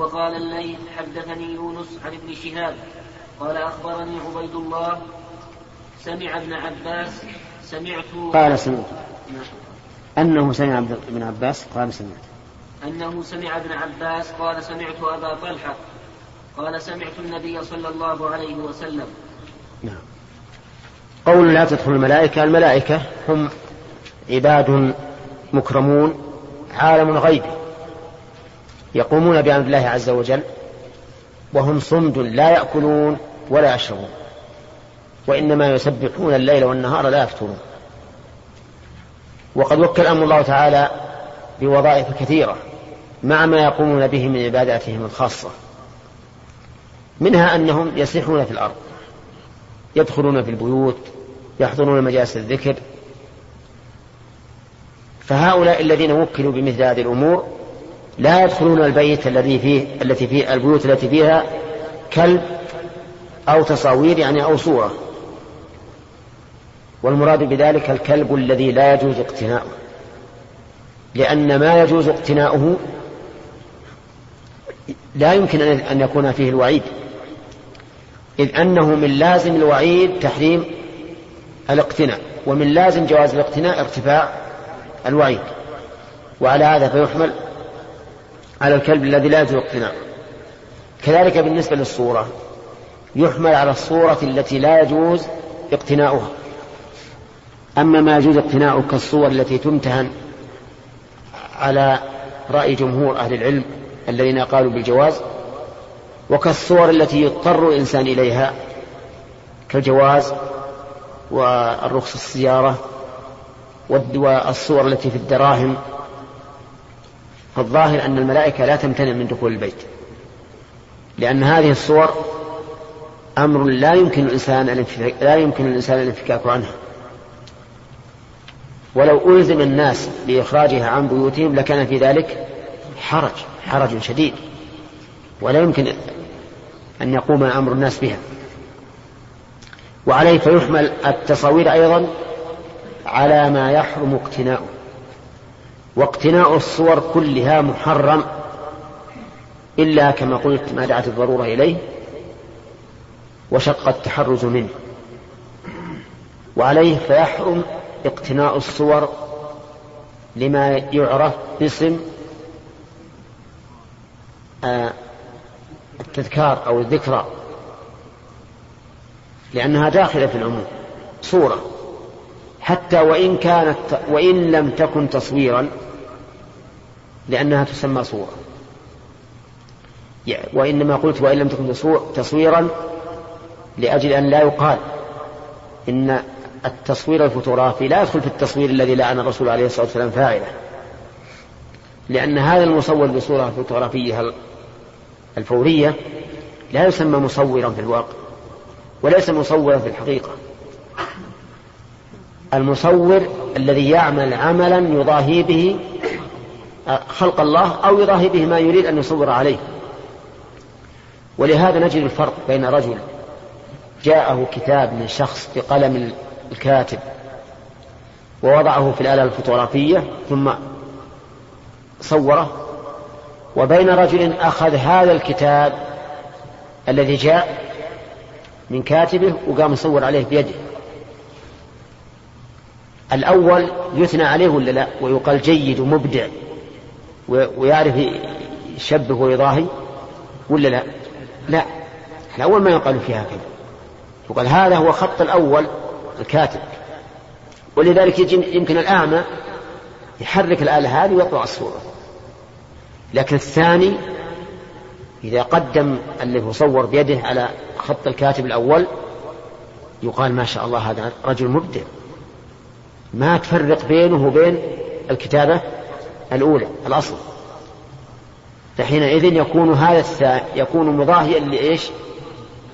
وقال الليث حدثني يونس عن ابن شهاب قال أخبرني عبيد الله سمع ابن عباس سمعت قال سمعت. أنه سمع ابن عباس؟ قال سمعت. أنه سمع ابن عباس قال سمعت أبا طلحة قال سمعت النبي صلى الله عليه وسلم. نعم. قول لا تدخل الملائكة الملائكة هم عباد مكرمون عالم غيب يقومون بأمر الله عز وجل وهم صمد لا يأكلون ولا يشربون وإنما يسبحون الليل والنهار لا يفترون. وقد وكل أمر الله تعالى بوظائف كثيرة مع ما يقومون به من عباداتهم الخاصة منها أنهم يسيحون في الأرض يدخلون في البيوت يحضرون مجالس الذكر. فهؤلاء الذين وكلوا بمثل هذه الأمور لا يدخلون البيت الذي فيه التي فيه البيوت التي فيها كلب أو تصاوير يعني أو صورة. والمراد بذلك الكلب الذي لا يجوز اقتناؤه. لأن ما يجوز اقتناؤه لا يمكن أن يكون فيه الوعيد. إذ أنه من لازم الوعيد تحريم الاقتناء ومن لازم جواز الاقتناء ارتفاع الوعيد. وعلى هذا فيحمل على الكلب الذي لا يجوز اقتناء كذلك بالنسبة للصورة يحمل على الصورة التي لا يجوز اقتناؤها. أما ما يجوز اقتناؤه كالصور التي تمتهن على رأي جمهور أهل العلم الذين قالوا بالجواز وكالصور التي يضطر الإنسان إليها كالجواز والرخص السيارة والصور التي في الدراهم فالظاهر أن الملائكة لا تمتنع من دخول البيت. لأن هذه الصور أمر لا يمكن الإنسان لا يمكن الإنسان الانفكاك عنها. ولو ألزم الناس بإخراجها عن بيوتهم لكان في ذلك حرج حرج شديد. ولا يمكن أن يقوم أمر الناس بها. وعليه فيحمل التصاوير أيضا على ما يحرم اقتناؤه. واقتناء الصور كلها محرم إلا كما قلت ما دعت الضرورة إليه وشق التحرز منه. وعليه فيحرم اقتناء الصور لما يعرف باسم آه، التذكار أو الذكرى لأنها داخلة في العموم صورة. حتى وإن كانت وإن لم تكن تصويرا لأنها تسمى صورة. وإنما قلت وإن لم تكن تصويرا لأجل أن لا يقال إن التصوير الفوتوغرافي لا يدخل في التصوير الذي لعن الرسول عليه الصلاة والسلام فاعله. لأن هذا المصور بصورة فوتوغرافية الفورية لا يسمى مصورا في الواقع وليس مصورا في الحقيقة. المصور الذي يعمل عملا يضاهي به خلق الله أو يضاهي به ما يريد أن يصور عليه. ولهذا نجد الفرق بين رجل جاءه كتاب من شخص بقلم الكاتب ووضعه في الآلة الفوتوغرافية ثم صوره وبين رجل أخذ هذا الكتاب الذي جاء من كاتبه وقام يصور عليه بيده. الأول يثنى عليه ولا لا؟ ويقال جيد ومبدع. ويعرف يشبه ويضاهي ولا لا؟ لا. الأول ما يقال فيها كذا يقال هذا هو خط الأول الكاتب. ولذلك يمكن الأعمى يحرك الآلة هذه ويطبع الصورة. لكن الثاني إذا قدم اللي هو صور بيده على خط الكاتب الأول يقال ما شاء الله هذا رجل مبدع. ما تفرق بينه وبين الكتابة الأولى الأصل. فحينئذ يكون هذا الثاني يكون مضاهيا لإيش؟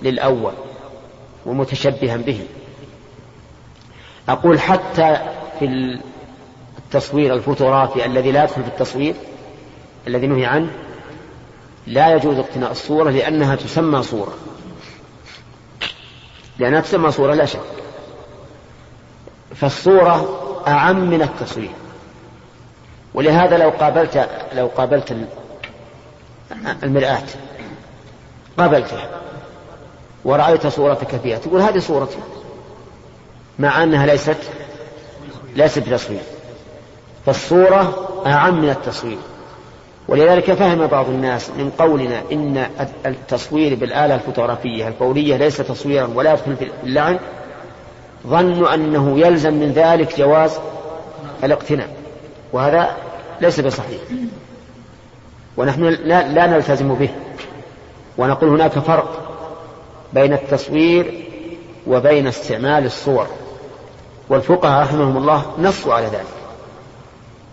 للأول ومتشبها به. أقول حتى في التصوير الفوتوغرافي الذي لا يدخل في التصوير الذي نهي عنه لا يجوز اقتناء الصورة لأنها تسمى صورة. لأنها تسمى صورة لا شك. فالصورة أعم من التصوير ولهذا لو قابلت لو قابلت المرآة قابلتها ورأيت صورتك فيها تقول هذه صورتي مع أنها ليست ليست بتصوير فالصورة أعم من التصوير ولذلك فهم بعض الناس من قولنا إن التصوير بالآلة الفوتوغرافية الفورية ليس تصويرا ولا يدخل في اللعن ظنوا أنه يلزم من ذلك جواز الاقتناء. وهذا ليس بصحيح. ونحن لا, لا نلتزم به. ونقول هناك فرق بين التصوير وبين استعمال الصور. والفقهاء رحمهم الله نصوا على ذلك.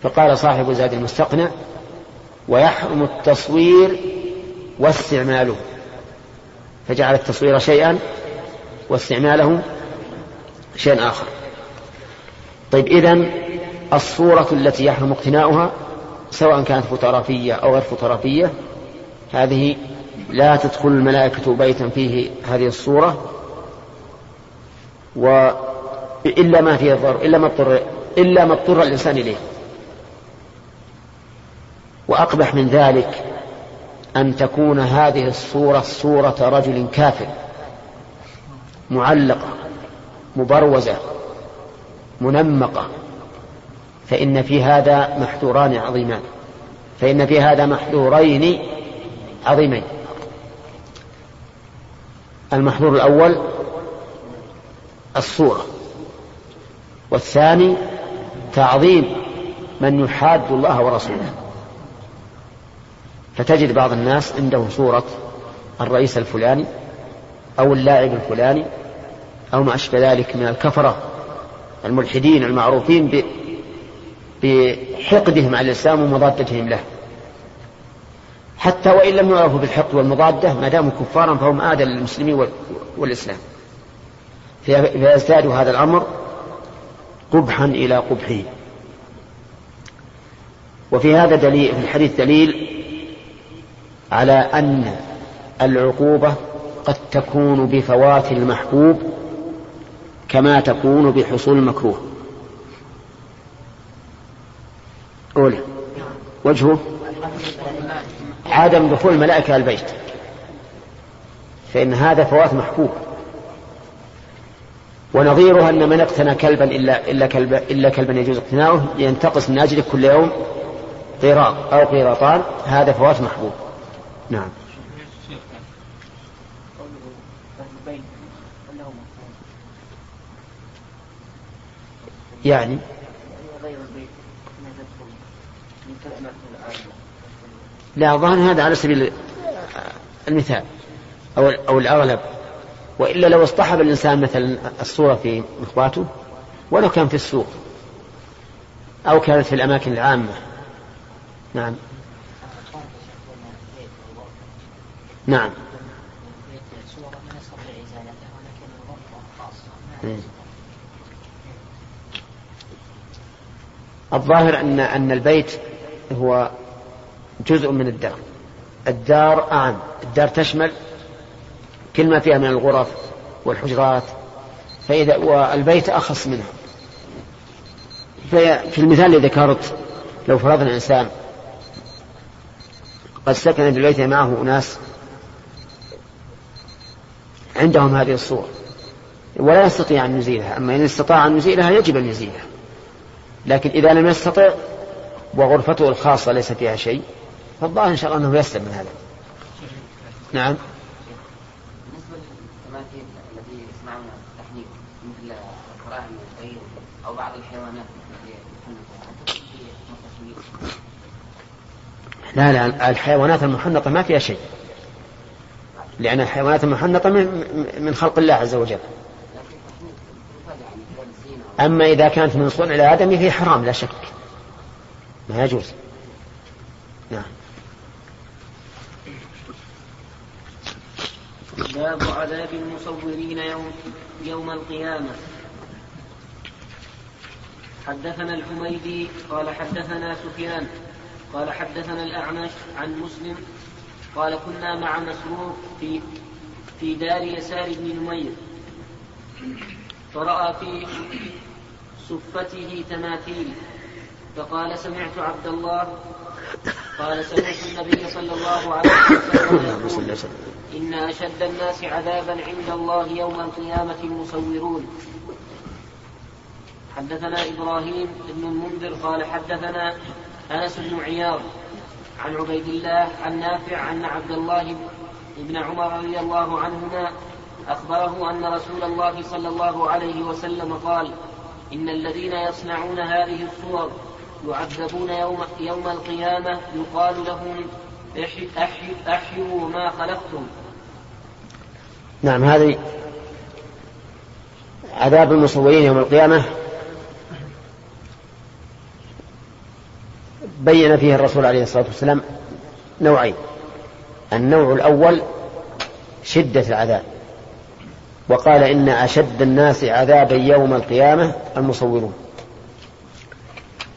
فقال صاحب زاد المستقنع ويحرم التصوير واستعماله. فجعل التصوير شيئا واستعماله شيئا آخر. طيب إذن الصورة التي يحرم اقتناؤها سواء كانت فوتوغرافية أو غير فوتوغرافية هذه لا تدخل الملائكة بيتا فيه هذه الصورة و إلا ما فيه الضر إلا ما اضطر إلا ما اضطر الإنسان إليه. وأقبح من ذلك أن تكون هذه الصورة صورة رجل كافر معلقة. مبروزة منمقة فإن في هذا محذوران عظيمان فإن في هذا محذورين عظيمين. المحظور الأول الصورة والثاني تعظيم من يحاد الله ورسوله. فتجد بعض الناس عنده صورة الرئيس الفلاني أو اللاعب الفلاني أو ما أشبه ذلك من الكفرة الملحدين المعروفين بحقدهم على الإسلام ومضادتهم له. حتى وإن لم يعرفوا بالحقد والمضادة ما داموا كفارا فهم آدى للمسلمين والإسلام. فيزداد هذا الأمر قبحا إلى قبحه. وفي هذا دليل في الحديث دليل على أن العقوبة قد تكون بفوات المحبوب كما تكون بحصول المكروه قول وجهه؟ عدم دخول الملائكة البيت. فإن هذا فوات محبوب. ونظيرها أن من اقتنى كلبا إلا, إلا, كلب إلا كلبا يجوز اقتناؤه ينتقص من أجله كل يوم قيراط أو قيراطان هذا فوات محبوب. نعم. يعني لا ظهر هذا على سبيل المثال أو أو الأغلب. وإلا لو اصطحب الإنسان مثلا الصورة في إخواته ولو كان في السوق أو كانت في الأماكن العامة. نعم. نعم. الظاهر أن أن البيت هو جزء من الدار. الدار أعم الدار تشمل كل ما فيها من الغرف والحجرات. فإذا والبيت أخص منها. في المثال الذي ذكرت لو فرضنا إنسان قد سكن في البيت معه أناس عندهم هذه الصور ولا يستطيع أن يزيلها. أما إن استطاع أن يزيلها يجب أن يزيلها. لكن إذا لم يستطع وغرفته الخاصة ليس فيها شيء فالظاهر إن شاء الله أنه يسلم من هذا. نعم. التي يسمعون التحنيك مثل الفراعنة الطير أو بعض الحيوانات لا لا الحيوانات المحنطة ما فيها شيء. لأن الحيوانات المحنطة من خلق الله عز وجل. أما إذا كانت من صنع الآدمي فهي حرام لا شك. ما يجوز. نعم. باب عذاب المصورين يوم, يوم القيامة. حدثنا الحميدي قال حدثنا سفيان قال حدثنا الأعمش عن مسلم قال كنا مع مسروق في في دار يسار بن نمير. فرأى في صفته تماثيل. فقال سمعت عبد الله قال سمعت النبي صلى الله عليه وسلم إن أشد الناس عذابا عند الله يوم القيامة المصورون حدثنا إبراهيم بن المنذر قال حدثنا أنس بن عياض عن عبيد الله عن نافع أن عبد الله بن عمر رضي الله عنهما أخبره أن رسول الله صلى الله عليه وسلم قال إن الذين يصنعون هذه الصور يعذبون يوم, يوم القيامة يقال لهم أحيوا ما خلقتم. نعم هذه عذاب المصورين يوم القيامة. بين فيه الرسول عليه الصلاة والسلام نوعين. النوع الأول شدة العذاب. وقال إن أشد الناس عذابا يوم القيامة المصورون.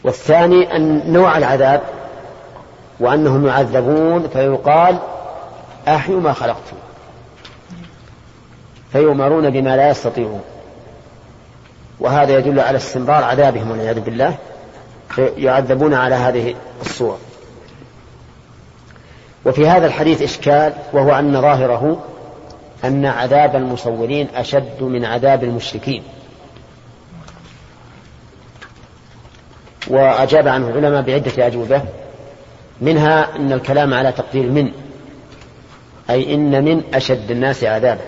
والثاني أن نوع العذاب وأنهم يعذبون فيقال أحيوا ما خلقتم فيؤمرون بما لا يستطيعون. وهذا يدل على استمرار عذابهم والعياذ بالله. يعذبون على هذه الصور. وفي هذا الحديث إشكال وهو أن ظاهره أن عذاب المصورين أشد من عذاب المشركين. وأجاب عنه العلماء بعدة أجوبة منها أن الكلام على تقدير من أي إن من أشد الناس عذابا.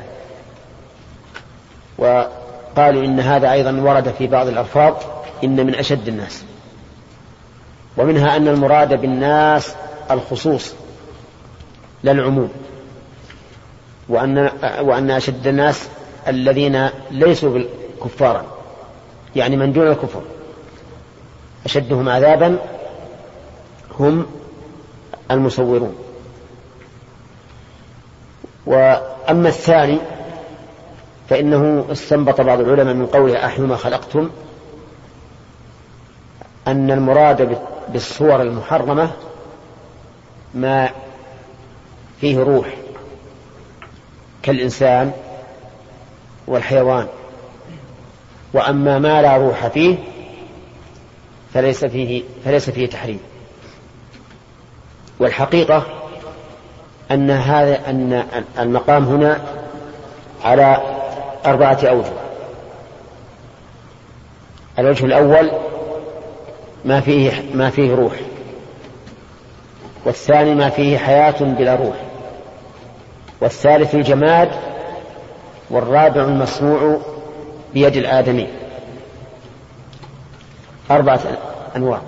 وقالوا إن هذا أيضا ورد في بعض الألفاظ إن من أشد الناس. ومنها أن المراد بالناس الخصوص لا العموم. وأن وأن أشد الناس الذين ليسوا كفارا يعني من دون الكفر. أشدهم عذابا هم المصورون. وأما الثاني فإنه استنبط بعض العلماء من قوله أحيوا ما خلقتم أن المراد بالصور المحرمة ما فيه روح. كالإنسان والحيوان. وأما ما لا روح فيه فليس فيه فليس فيه تحريم. والحقيقة أن هذا أن المقام هنا على أربعة أوجه. الوجه الأول ما فيه ما فيه روح. والثاني ما فيه حياة بلا روح. والثالث الجماد والرابع المصنوع بيد الآدمي. أربعة أنواع.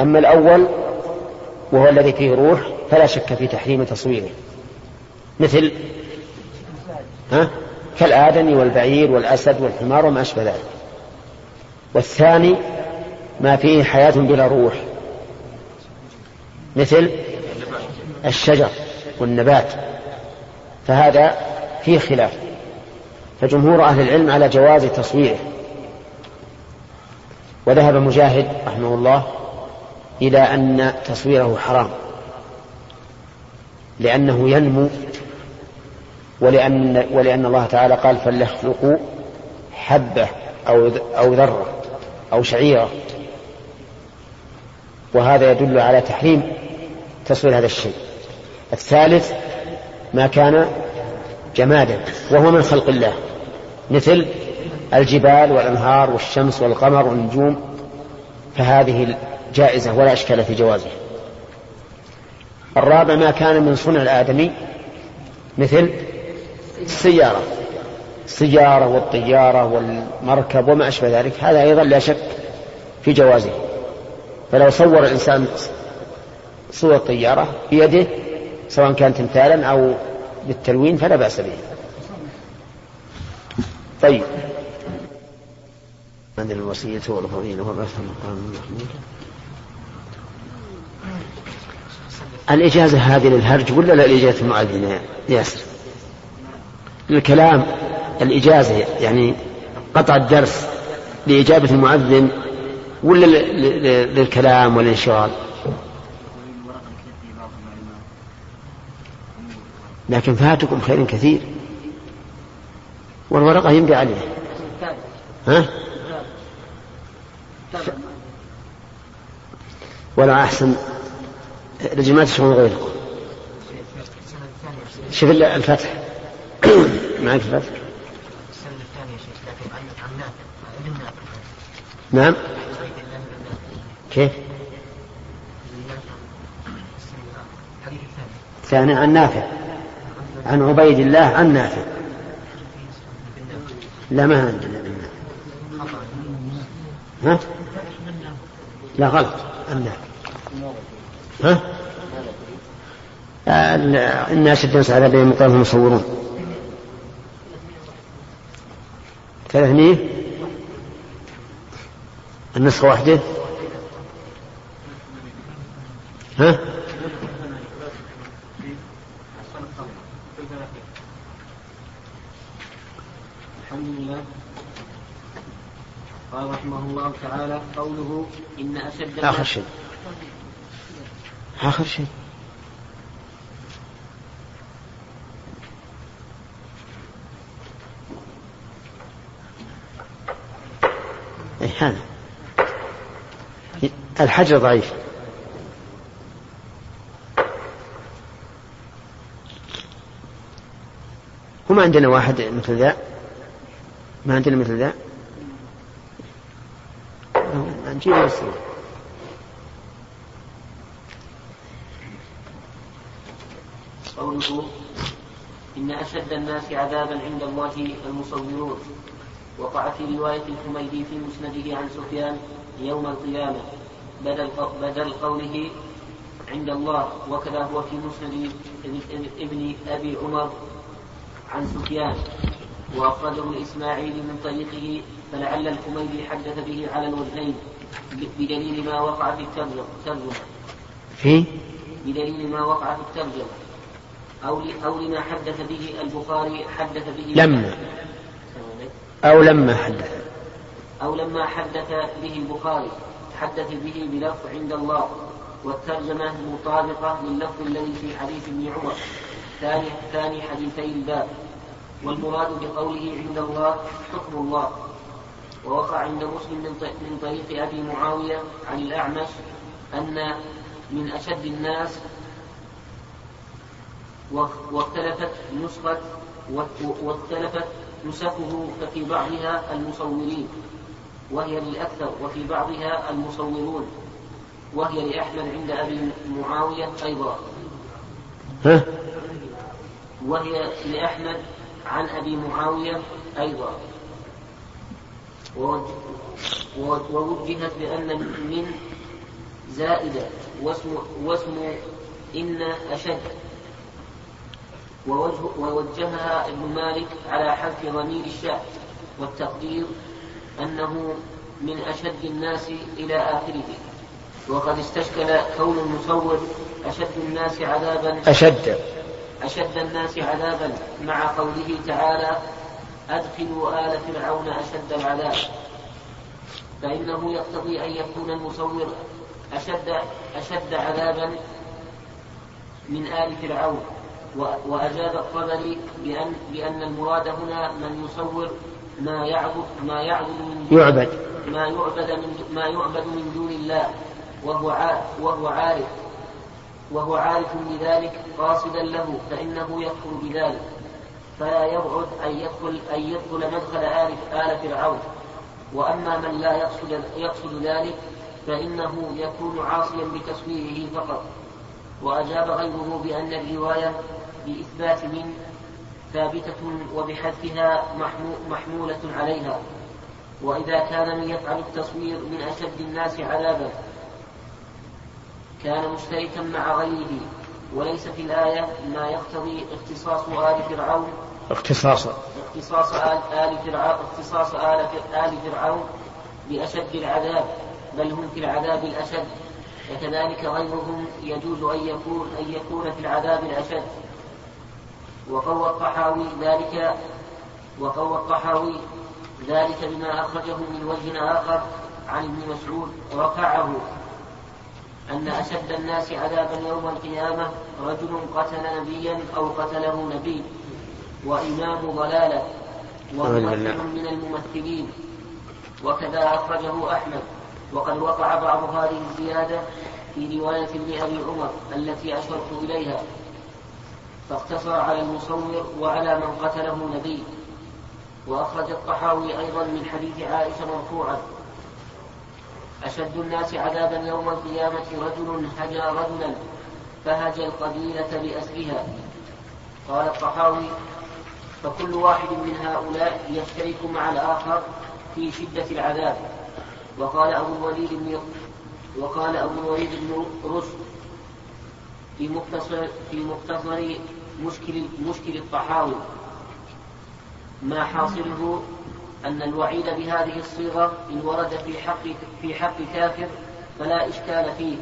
أما الأول وهو الذي فيه روح فلا شك في تحريم تصويره. مثل ها؟ كالآدمي والبعير والأسد والحمار وما أشبه ذلك. والثاني ما فيه حياة بلا روح. مثل الشجر. والنبات. فهذا فيه خلاف. فجمهور أهل العلم على جواز تصويره وذهب مجاهد رحمه الله إلى أن تصويره حرام. لأنه ينمو ولأن ولأن الله تعالى قال فليخلقوا حبة أو أو ذرة أو شعيرة. وهذا يدل على تحريم تصوير هذا الشيء. الثالث ما كان جمادا وهو من خلق الله. مثل الجبال والأنهار والشمس والقمر والنجوم فهذه جائزة ولا إشكال في جوازه الرابع ما كان من صنع الآدمي مثل السيارة. السيارة والطيارة والمركب وما أشبه ذلك هذا أيضا لا شك في جوازه. فلو صور الإنسان صور طيارة بيده سواء كان تمثالا أو بالتلوين فلا بأس به طيب عندنا الوصية والفضيلة المحمود الإجازة هذه للهرج ولا لإجازة المؤذن يا ياسر؟ الكلام الإجازة يعني قطع الدرس لإجابة المؤذن ولا للكلام والانشغال؟ لكن فاتكم خير كثير. والورقة يمضي عليها ها؟ ولا أحسن. ما تشغل غيركم شوف الفتح معك الفتح نعم. كيف؟ الثاني عن نافع. عن عبيد الله عن نافع. لا ما عندنا ها؟ لا غلط. النافع ها؟ الناس الناس على بين مقامهم مصورون ثلاثمية النسخة واحدة. ها الحمد لله قال رحمه الله تعالى قوله إن أشد آخر شيء. آخر شيء. إيه هذا. الحجر ضعيف. وما عندنا واحد مثل ذا؟ ما عندنا مثل ذا؟ نجيب السنة قوله إن أشد الناس عذابا عند الله المصورون. وقع في رواية الحميدي في مسنده عن سفيان يوم القيامة. بدل بدل قوله عند الله وكذا هو في مسند ابن أبي عمر عن سفيان. وأخرجه الإسماعيلي من طريقه فلعل الحميدي حدث به على الوجهين. بدليل ما وقع في الترجمة. في بدليل ما وقع في الترجمة. أو أو لما حدث به البخاري حدث به لما. أو لما حدث. أو لما حدث به البخاري. حدث به بلفظ عند الله. والترجمة مطابقة لللفظ الذي في حديث ابن عمر. ثاني ثاني حديثي الباب. والمراد بقوله عند الله حكم الله. ووقع عند مسلم من طريق أبي معاوية عن الأعمش أن من أشد الناس واختلفت نسخة واختلفت نسخه ففي بعضها المصورين وهي للأكثر وفي بعضها المصورون وهي لأحمد عند أبي معاوية أيضا؟ وهي لأحمد عن أبي معاوية أيضا ووجهت بأن من زائدة واسم, واسم إن أشد. ووجه ووجهها ابن مالك على حذف ضمير الشأن والتقدير أنه من أشد الناس إلى آخره. وقد استشكل كون المصور أشد الناس عذابا أشد. أشد الناس عذابا مع قوله تعالى أدخلوا آل فرعون أشد العذاب. فإنه يقتضي أن يكون المصور أشد أشد عذابا من آل فرعون. وأجاب الطبري بأن بأن المراد هنا من يصور ما يعبد ما يعبد من دون يعبد. ما يعبد من ما يعبد من دون الله. وهو وهو عارف. وهو عارف بذلك قاصدا له فإنه يكفر بذلك. فلا يبعد أن يدخل أن يدخل مدخل آل آل فرعون. وأما من لا يقصد يقصد ذلك فإنه يكون عاصيا بتصويره فقط. وأجاب غيره بأن الرواية بإثبات من ثابتة وبحذفها محمولة عليها. وإذا كان من يفعل التصوير من أشد الناس عذابا. كان مشتركا مع غيره. وليس في الآية ما يقتضي اختصاص آل فرعون. اختصاص. اختصاص آل, آل فرعون اختصاص آل, آل فرعون بأشد العذاب بل هم في العذاب الأشد. وكذلك غيرهم يجوز أن يكون أن يكون في العذاب الأشد. وقوى الطحاوي ذلك وقوى الطحاوي ذلك بما أخرجه من وجه آخر عن ابن مسعود رفعه. أن أشد الناس عذابا يوم القيامة رجل قتل نبيا أو قتله نبي وإمام ضلالة وممثل من الممثلين وكذا أخرجه أحمد. وقد وقع بعض هذه الزيادة في رواية ابن أبي عمر التي أشرت إليها. فاقتصر على المصور وعلى من قتله نبي. وأخرج الطحاوي أيضا من حديث عائشة مرفوعا أشد الناس عذابا يوم القيامة رجل هجى رجلا فهجى القبيلة بأسرها. قال الطحاوي فكل واحد من هؤلاء يشترك مع الآخر في شدة العذاب. وقال أبو الوليد بن وقال أبو الوليد بن رشد في مختصر في مختصر مشكل مشكل الطحاوي ما حاصله أن الوعيد بهذه الصيغة إن ورد في حق في حق كافر فلا إشكال فيه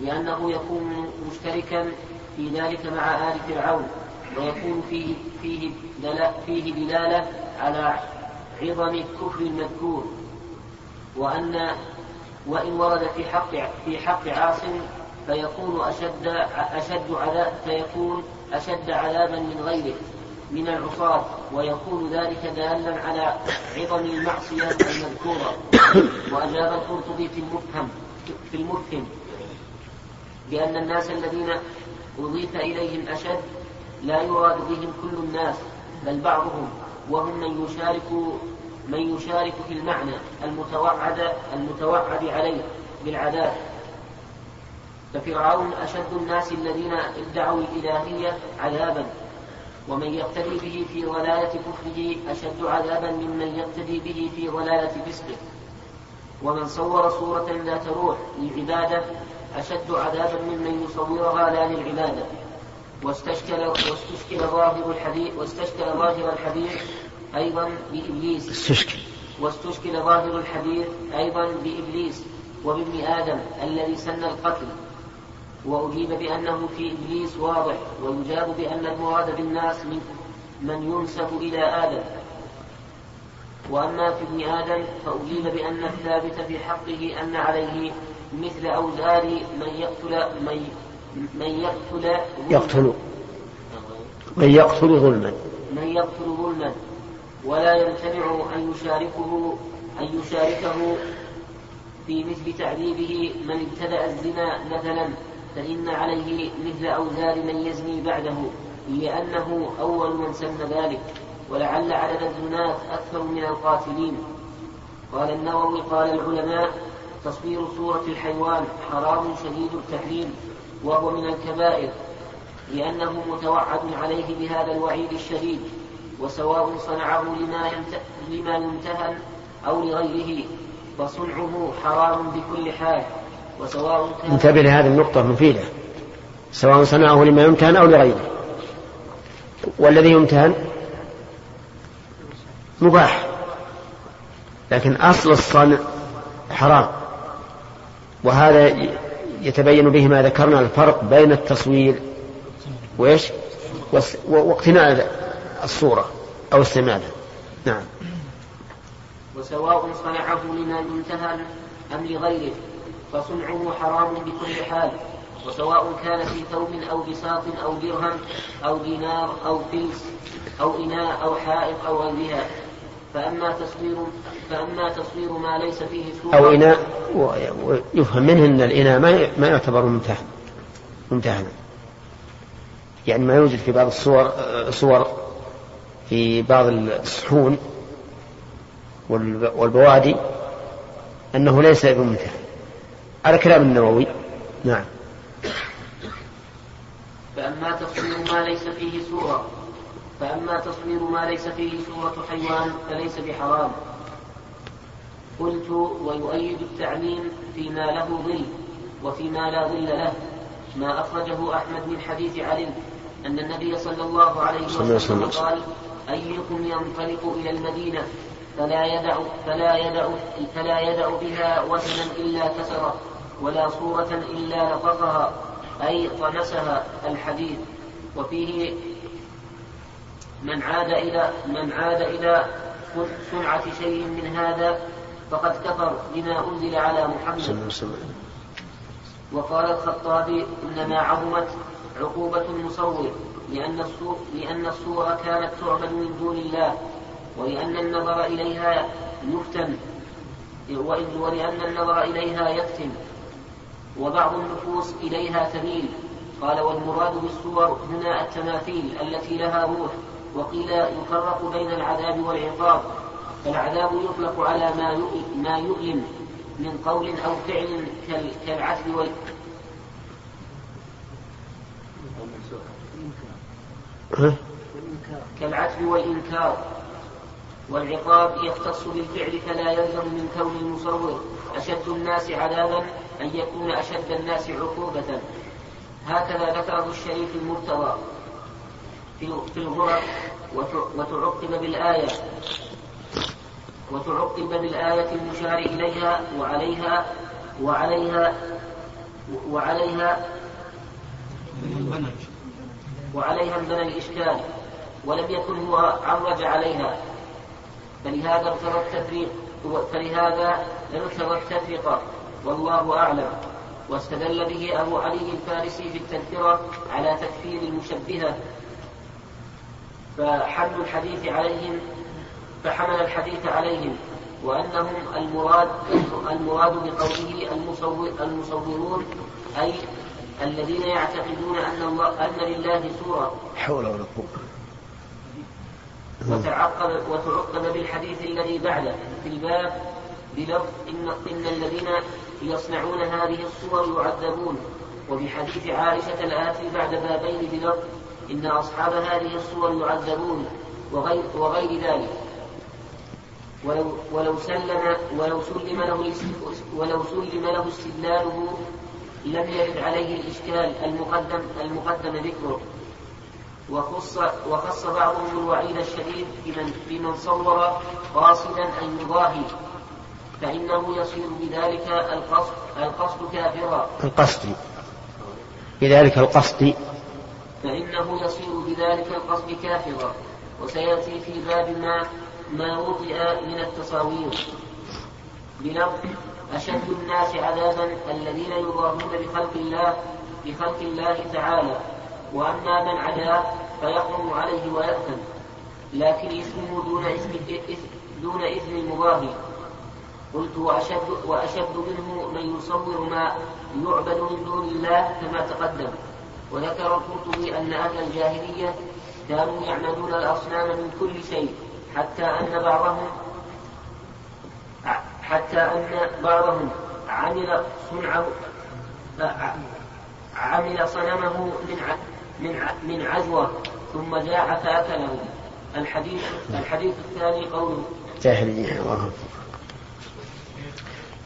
لأنه يكون مشتركا في ذلك مع آل فرعون ويكون فيه فيه فيه دلالة على عظم الكفر المذكور. وأن وإن ورد في حق في حق عاصم فيكون أشد أشد عذاب فيكون أشد عذابا من غيره. من العصاة ويكون ذلك دالا على عظم المعصية المذكورة. وأجاب القرطبي في المفهم في المفهم بأن الناس الذين أضيف إليهم أشد لا يراد بهم كل الناس بل بعضهم وهم من يشارك من يشارك في المعنى المتوعد المتوعد عليه بالعذاب. ففرعون أشد الناس الذين ادعوا الإلهية عذابا. ومن يقتدي به في ضلالة كفره أشد عذابا ممن يقتدي به في ضلالة فسقه. ومن صور صورة ذات روح للعبادة أشد عذابا ممن يصورها لا للعبادة. واستشكل واستشكل ظاهر الحديث واستشكل ظاهر الحديث أيضا بإبليس استشكل. واستشكل ظاهر الحديث أيضا بإبليس وبابن آدم الذي سن القتل. وأجيب بأنه في إبليس واضح ويجاب بأن المراد بالناس من من ينسب إلى آدم. وأما في ابن آدم فأجيب بأن الثابت في حقه أن عليه مثل أوزار من يقتل من من يقتل يقتل. من يقتل ظلما. من يقتل ظلما. ولا يمتنع أن يشاركه أن يشاركه في مثل تعذيبه من ابتدأ الزنا مثلا. فإن عليه مثل أوزار من يزني بعده لأنه أول من سن ذلك ولعل عدد الزناة أكثر من القاتلين. قال النووي قال العلماء تصوير صورة الحيوان حرام شديد التحريم وهو من الكبائر لأنه متوعد عليه بهذا الوعيد الشديد وسواء صنعه لما لما يمتهن أو لغيره فصنعه حرام بكل حال. وسواء كان انتبه لهذه النقطة مفيدة سواء صنعه لما يمتهن أو لغيره. والذي يمتهن مباح. لكن أصل الصنع حرام. وهذا يتبين به ما ذكرنا الفرق بين التصوير وإيش؟ واقتناء الصورة أو استعمالها نعم. وسواء صنعه لما يمتهن أم لغيره. فصنعه حرام بكل حال وسواء كان في ثوب أو بساط أو درهم أو دينار أو فلس أو إناء أو حائط أو غيرها. فأما تصوير فأما تصوير ما ليس فيه سوء أو إناء ويفهم منه أن الإناء ما ما يعتبر ممتهن. ممتهنا يعني ما يوجد في بعض الصور صور في بعض الصحون والبوادي أنه ليس بممتهن على كلام النووي. نعم. فأما تصوير ما ليس فيه سورة فأما تصوير ما ليس فيه سورة حيوان فليس بحرام. قلت ويؤيد التعليم فيما له ظل وفيما لا ظل له ما أخرجه أحمد من حديث علي أن النبي صلى الله عليه وسلم. قال أيكم ينطلق إلى المدينة فلا يدع فلا يدع فلا يدع بها وزنا إلا كسره ولا صورة إلا لطفها أي طمسها الحديث وفيه من عاد إلى من عاد إلى صنعة شيء من هذا فقد كفر بما أنزل على محمد. وقال الخطابي إنما عظمت عقوبة المصور لأن الصور لأن الصورة كانت تعبد من دون الله ولأن النظر إليها يفتن ولأن النظر إليها يفتن. وبعض النفوس إليها تميل. قال والمراد بالصور هنا التماثيل التي لها روح وقيل يفرق بين العذاب والعقاب. فالعذاب يطلق على ما ما يؤلم من قول أو فعل كالعتب وال. كالعتب والإنكار. والعقاب يختص بالفعل فلا يلزم من كون المصور. أشد الناس عذابا أن يكون أشد الناس عقوبة. هكذا ذكره الشريف المرتضى في الغرف وتعقب بالآية. وتعقب بالآية المشار إليها وعليها وعليها وعليها وعليها انبنى الإشكال. ولم يكن هو عرج عليها. فلهذا ارتضى التفريق فلهذا ارتضى التفرقة والله أعلم. واستدل به أبو علي الفارسي في التذكرة على تكفير المشبهة. فحمل الحديث عليهم فحمل الحديث عليهم وأنهم المراد المراد بقوله المصور المصورون أي الذين يعتقدون أن الله أن لله صورة حول ولا قوة. وتعقب وتعقب بالحديث الذي بعده. في الباب بلفظ إن, إن الذين يصنعون هذه الصور يعذبون. وبحديث عائشة الآتي بعد بابين بلفظ إن أصحاب هذه الصور يعذبون وغير, وغير ذلك. ولو ولو سلم ولو سلم له ولو سلم له استدلاله لم يرد عليه الإشكال المقدم المقدم ذكره. وخص وخص بعضهم الوعيد الشديد بمن بمن صور قاصدا أن يضاهي. فإنه يصير بذلك القصد القصد كافرا. القصد. بذلك القصد. فإنه يصير بذلك القصد كافرا. وسيأتي في باب ما ما وطئ من التصاوير. بلفظ أشد الناس عذابا الذين يضاهون بخلق الله بخلق الله تعالى. وأما من عدا فيحرم عليه ويأثم. لكن اسمه دون اسم دون اسم المضاهي قلت وأشد, وأشد منه من يصور ما يعبد من دون الله كما تقدم. وذكر القرطبي أن أهل الجاهلية كانوا يعملون الأصنام من كل شيء حتى أن بعضهم حتى أن بعضهم عمل صنعه عمل صنمه من من من عجوة ثم جاع فأكله. الحديث الحديث الثاني قوله جاهلية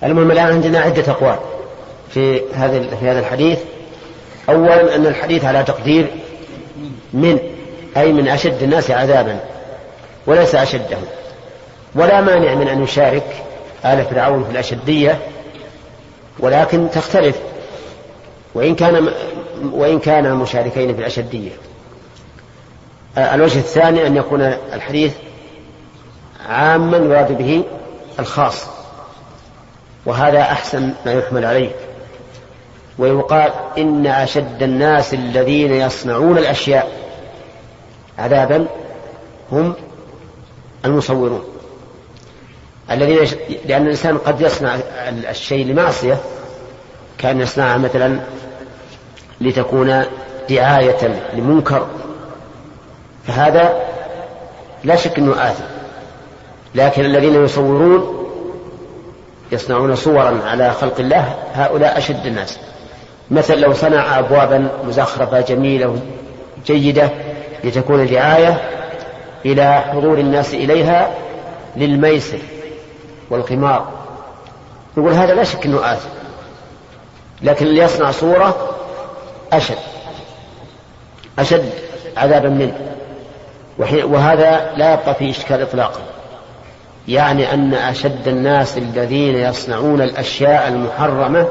المهم الآن عندنا عدة أقوال في هذا في هذا الحديث. أولا أن الحديث على تقدير من أي من أشد الناس عذابا وليس أشدهم ولا مانع من أن يشارك آل فرعون في الأشدية ولكن تختلف. وإن كان وإن كان مشاركين في الأشدية. الوجه الثاني أن يكون الحديث عاما يراد به الخاص. وهذا أحسن ما يحمل عليه ويقال إن أشد الناس الذين يصنعون الأشياء عذابا هم المصورون. الذين يش... لأن الإنسان قد يصنع الشيء لمعصية كأن يصنعها مثلا لتكون دعاية لمنكر. فهذا لا شك أنه آثم. لكن الذين يصورون يصنعون صورا على خلق الله هؤلاء أشد الناس. مثل لو صنع أبوابا مزخرفة جميلة جيدة لتكون دعاية إلى حضور الناس إليها للميسر والقمار. يقول هذا لا شك أنه آثم لكن اللي يصنع صورة أشد أشد عذابا منه. وهذا لا يبقى فيه إشكال إطلاقا. يعني أن أشد الناس الذين يصنعون الأشياء المحرمة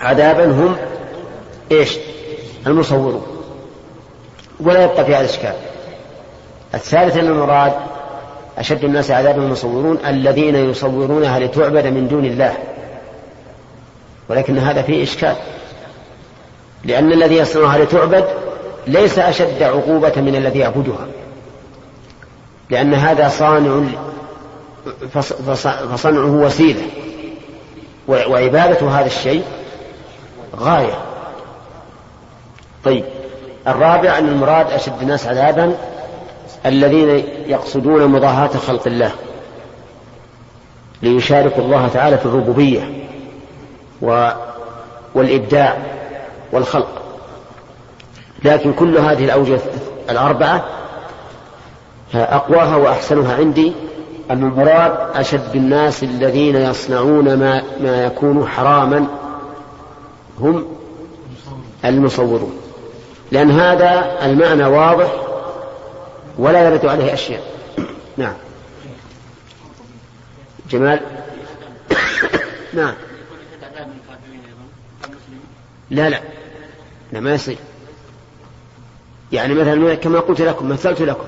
عذابا هم إيش؟ المصورون. ولا يبقى في هذا الإشكال. الثالث أن المراد أشد الناس عذابا المصورون الذين يصورونها لتعبد من دون الله. ولكن هذا فيه إشكال. لأن الذي يصنعها لتعبد ليس أشد عقوبة من الذي يعبدها. لأن هذا صانع فصنعه وسيلة وعبادة هذا الشيء غاية. طيب الرابع أن المراد أشد الناس عذابا الذين يقصدون مضاهاة خلق الله ليشاركوا الله تعالى في الربوبية و والإبداع والخلق. لكن كل هذه الأوجه الأربعة أقواها وأحسنها عندي. أن المراد أشد الناس الذين يصنعون ما, ما يكون حراما هم المصورون. لأن هذا المعنى واضح ولا يرد عليه أشياء. نعم. جمال. نعم. لا لا. لا ما يصير. يعني مثلا كما قلت لكم مثلت لكم.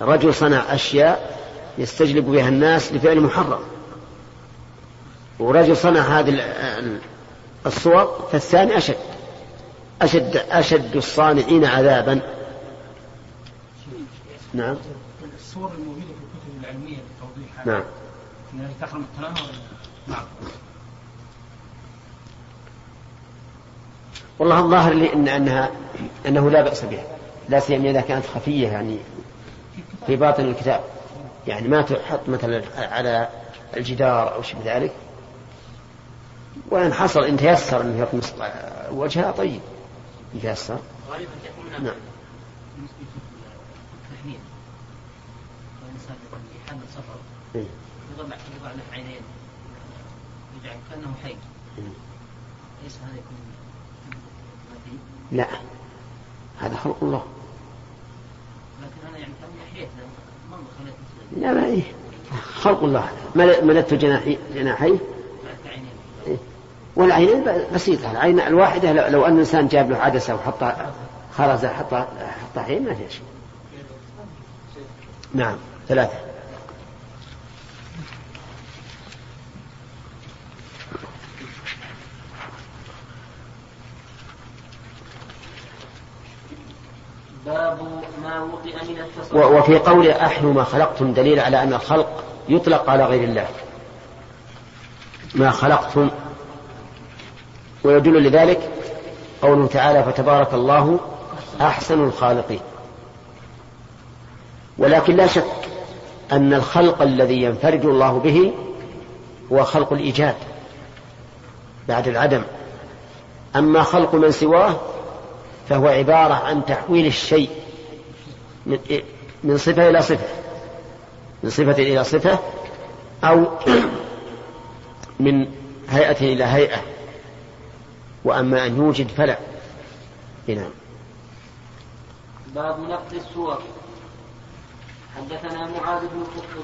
رجل صنع أشياء يستجلب بها الناس لفعل محرم. ورجل صنع هذه الصور فالثاني أشد. أشد أشد الصانعين عذابا. نعم. الصور الموجودة في الكتب العلمية لتوضيح نعم. أنها تحرم التناول نعم. والله الظاهر لي إن أنها أنه لا بأس بها. لا سيما إذا كانت خفية يعني في باطن الكتاب. يعني ما تحط مثلا على الجدار أو شيء ذلك. وإن حصل إن تيسر أنه يطمس وجهها طيب. يتيسر غالبا تكون نعم. التحميل الانسان في حال السفر إيه. يضع يضع له عينين. يجعل كأنه حي. إيه. ليس هذا يكون لا. هذا خلق الله لكن أنا يعني كان احييت منظر لا ما إيه. خلق الله. مل- ملدت جناحي عينين إيه. والعينين بسيطة. العين الواحدة لو- أن الإنسان جاب له عدسة وحطها خرزة حطها حطها عين ما فيها شيء. نعم. ثلاثة باب وفي قول أحيوا ما خلقتم دليل على أن الخلق يطلق على غير الله. ما خلقتم. ويدل لذلك قوله تعالى فتبارك الله أحسن الخالقين ولكن لا شك أن الخلق الذي ينفرد الله به هو خلق الإيجاد بعد العدم. أما خلق من سواه فهو عبارة عن تحويل الشيء من صفة إلى صفة. من صفة إلى صفة أو من هيئة إلى هيئة. وأما أن يوجد فلا. نعم. باب نقد السور. حدثنا معاذ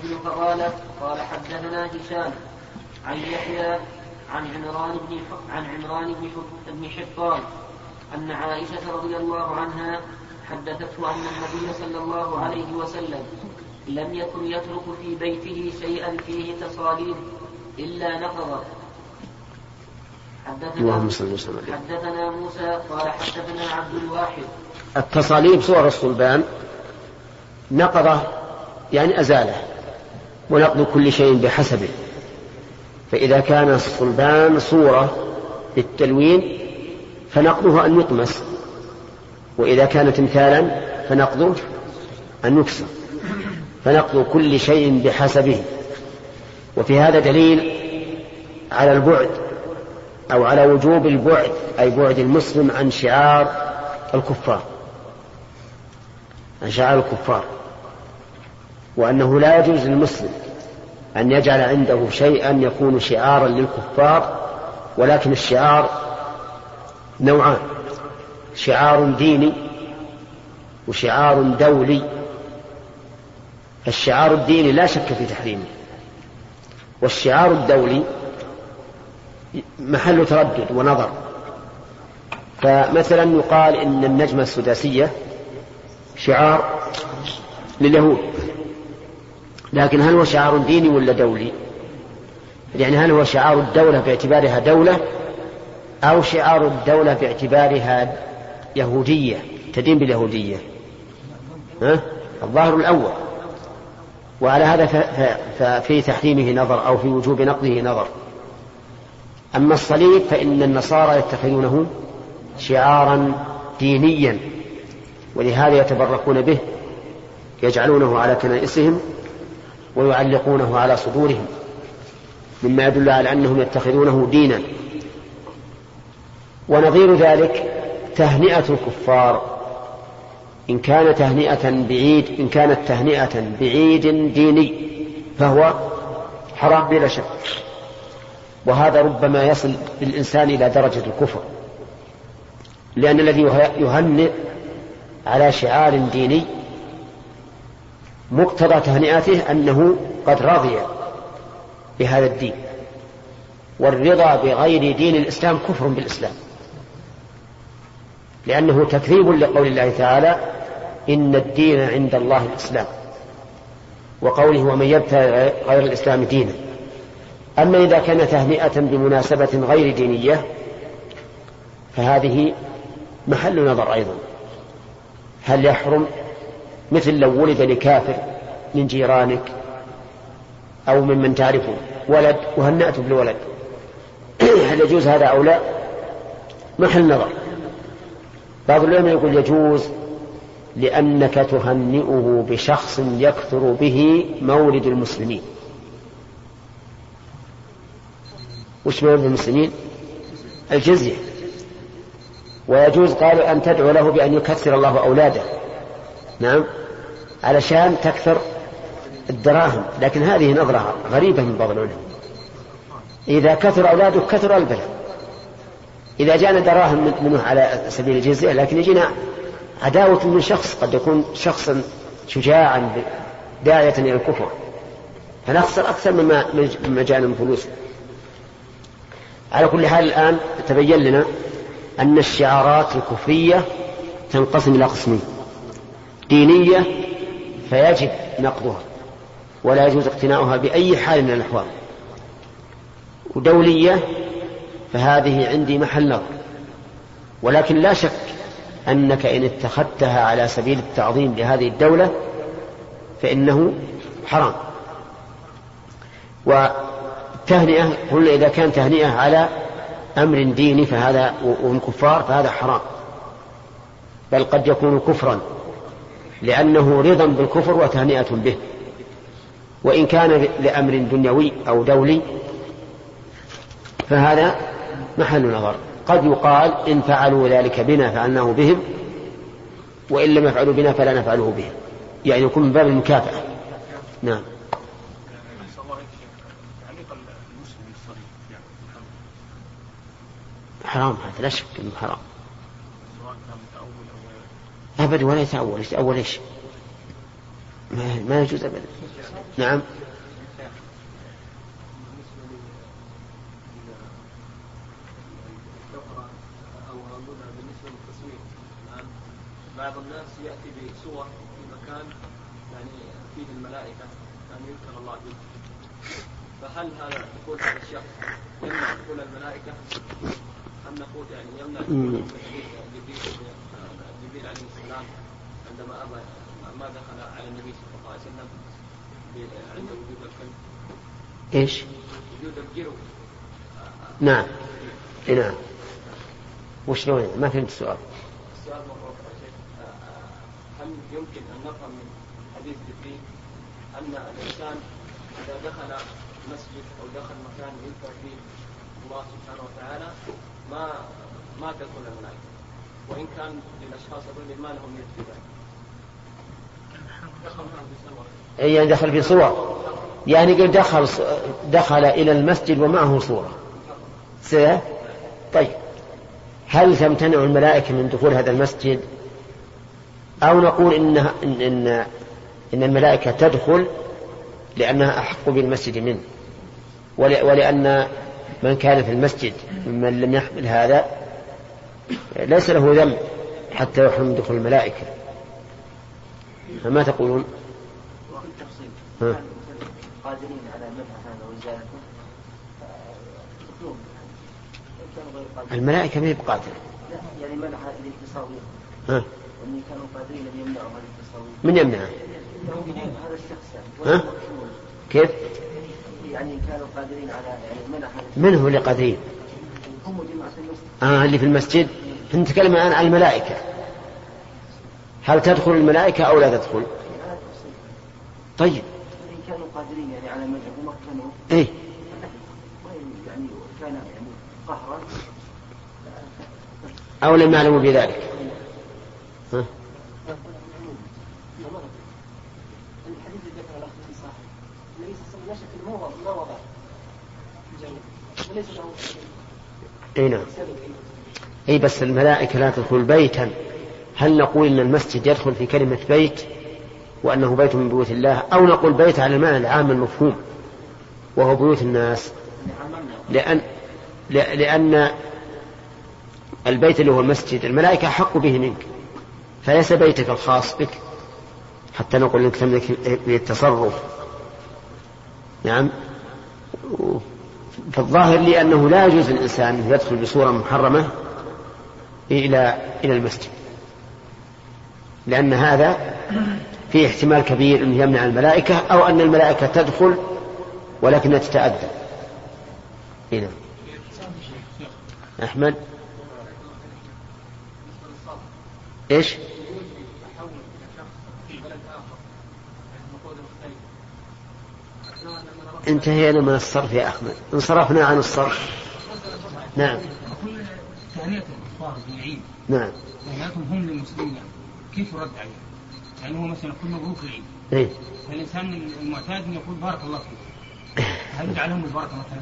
بن فضالة قال حدثنا هشام عن يحيى عن عمران بن عن عمران بن حبان أن عائشة رضي الله عنها حدثته أن النبي صلى الله عليه وسلم لم يكن يترك في بيته شيئا فيه تصاليب إلا نقضه حدثنا اللهم صل وسلم. عليه حدثنا موسى قال حدثنا عبد الواحد. التصاليب صور الصلبان نقضه يعني أزاله. ونقض كل شيء بحسبه. فإذا كان الصلبان صورة للتلوين فنقضه أن يطمس. وإذا كان تمثالا فنقضه أن يكسر فنقض كل شيء بحسبه. وفي هذا دليل على البعد أو على وجوب البعد أي بعد المسلم عن شعار الكفار عن شعار الكفار. وأنه لا يجوز للمسلم أن يجعل عنده شيئا يكون شعارا للكفار ولكن الشعار نوعان. شعار ديني وشعار دولي. الشعار الديني لا شك في تحريمه. والشعار الدولي محل تردد ونظر. فمثلا يقال إن النجمة السداسية شعار لليهود. لكن هل هو شعار ديني ولا دولي؟ يعني هل هو شعار الدولة باعتبارها دولة أو شعار الدولة باعتبارها يهودية تدين باليهودية. ها؟ الظاهر الأول. وعلى هذا ففي تحريمه نظر أو في وجوب نقضه نظر. أما الصليب فإن النصارى يتخذونه شعارا دينيا ولهذا يتبركون به يجعلونه على كنائسهم ويعلقونه على صدورهم مما يدل على أنهم يتخذونه دينا. ونظير ذلك تهنئة الكفار. إن كان تهنئة بعيد إن كانت تهنئة بعيد ديني فهو حرام بلا شك. وهذا ربما يصل بالإنسان إلى درجة الكفر. لأن الذي يهنئ على شعار ديني مقتضى تهنئته أنه قد رضي بهذا الدين. والرضا بغير دين الإسلام كفر بالإسلام. لأنه تكذيب لقول الله تعالى إن الدين عند الله الإسلام. وقوله ومن يبتغي غير الإسلام دينا. أما إذا كان تهنئة بمناسبة غير دينية فهذه محل نظر أيضا. هل يحرم؟ مثل لو ولد لكافر من جيرانك أو ممن تعرفه. ولد وهنأته بالولد. هل يجوز هذا أو لا؟ محل نظر. بعض العلماء يقول يجوز لأنك تهنئه بشخص يكثر به مولد المسلمين. وش مولد المسلمين؟ الجزية. ويجوز قالوا أن تدعو له بأن يكثر الله أولاده. نعم. علشان تكثر الدراهم. لكن هذه نظرة غريبة من بعض العلماء. إذا كثر أولاده كثر البلد. إذا جاءنا دراهم منه على سبيل الجزية لكن يجينا عداوة من شخص قد يكون شخصا شجاعا داعية إلى الكفر. فنخسر أكثر مما مما جاءنا من فلوس. على كل حال الآن تبين لنا أن الشعارات الكفرية تنقسم إلى قسمين. دينية فيجب نقضها ولا يجوز اقتناؤها بأي حال من الأحوال. ودولية فهذه عندي محل نظر. ولكن لا شك أنك إن اتخذتها على سبيل التعظيم لهذه الدولة فإنه حرام. والتهنئة قلنا إذا كان تهنئة على أمر ديني فهذا وهم كفار فهذا حرام. بل قد يكون كفرا لأنه رضا بالكفر وتهنئة به. وإن كان لأمر دنيوي أو دولي فهذا محل نظر. قد يقال إن فعلوا ذلك بنا فعلناه بهم وإن لم يفعلوا بنا فلا نفعله بهم. يعني يكون من باب المكافأة. نعم. حرام هذا لا شك إنه حرام. ابدا ولا يتاول يتاول إيش؟ ما يجوز ابدا. نعم. يأتي بصور في مكان يعني فيه الملائكة ان يذكر الله به. فهل هذا دخول هذا الشخص يمنع دخول الملائكة؟ أم نقول يعني يمنع دخول جبريل عليه السلام عندما ابى ما دخل على النبي صلى الله عليه وسلم عند وجود الكلب. إيش؟ وجود الجرو. نعم. نعم. وشلون ما فهمت السؤال. السؤال هل يمكن أن نفهم من حديث جبريل أن الإنسان إذا دخل مسجد أو دخل مكان يذكر فيه الله سبحانه وتعالى ما ما تدخل الملائكة وإن كان للأشخاص هذول ما لهم يد في ذلك. يعني دخل في صور. يعني قل دخل دخل إلى المسجد ومعه صورة. سيئة طيب. هل تمتنع الملائكة من دخول هذا المسجد؟ أو نقول إنها إن, إن, إن الملائكة تدخل لأنها أحق بالمسجد منه. ولأن من كان في المسجد ممن لم يحمل هذا ليس له ذنب حتى يحرم دخول الملائكة. فما تقولون؟ ها. قادرين على منع هذا الملائكة ما هي بقادرة. يعني منع الاتصال ها. وإن كانوا قادرين أن يمنعوا هذا الاتصال من يمنعه؟ هذا الشخص. ها؟ كيف؟ يعني كانوا قادرين على يعني منع هذا من هو اللي قادرين؟ هم جماعة المسجد آه اللي في المسجد؟ نتكلم الآن عن الملائكة. هل تدخل الملائكة أو لا تدخل؟ طيب. إن كانوا قادرين يعني على منعه ومكنوه إيه. يعني كان يعني قهرا أو لم يعلموا بذلك ها؟ الحديث اللي ذكره الاخ في صاحب النبي صلى الله عليه وسلم لا شك انه ما وضع ما وضع الجنة وليس له إي نعم. إي بس الملائكة لا تدخل بيتا. هل نقول إن المسجد يدخل في كلمة بيت وأنه بيت من بيوت الله أو نقول بيت على المعنى العام المفهوم وهو بيوت الناس؟ لأن لأن البيت اللي هو المسجد الملائكة أحق به منك فليس بيتك الخاص بك. حتى نقول إنك تملك التصرف نعم. فالظاهر لي أنه لا يجوز للإنسان أن يدخل بصورة محرمة إلى إلى المسجد. لأن هذا فيه احتمال كبير انه يمنع الملائكة أو أن الملائكة تدخل ولكنها تتأذى. هنا أحمد؟ إيش؟ انتهينا من الصرف يا أحمد. انصرفنا عن الصرف. نعم. بالعيد. نعم. تهنئتهم هم للمسلمين. كيف يرد عليه؟ يعني هو مثلا يقول مبروك العيد. إيه. فالإنسان المعتاد يقول بارك الله فيك. هل يجعل لهم البركة مثلا؟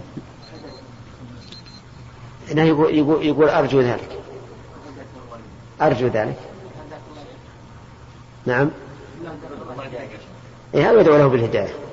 لا يقول, يقول, يقول أرجو ذلك. أرجو ذلك. نعم. إيه هذا يدعو له بالهداية.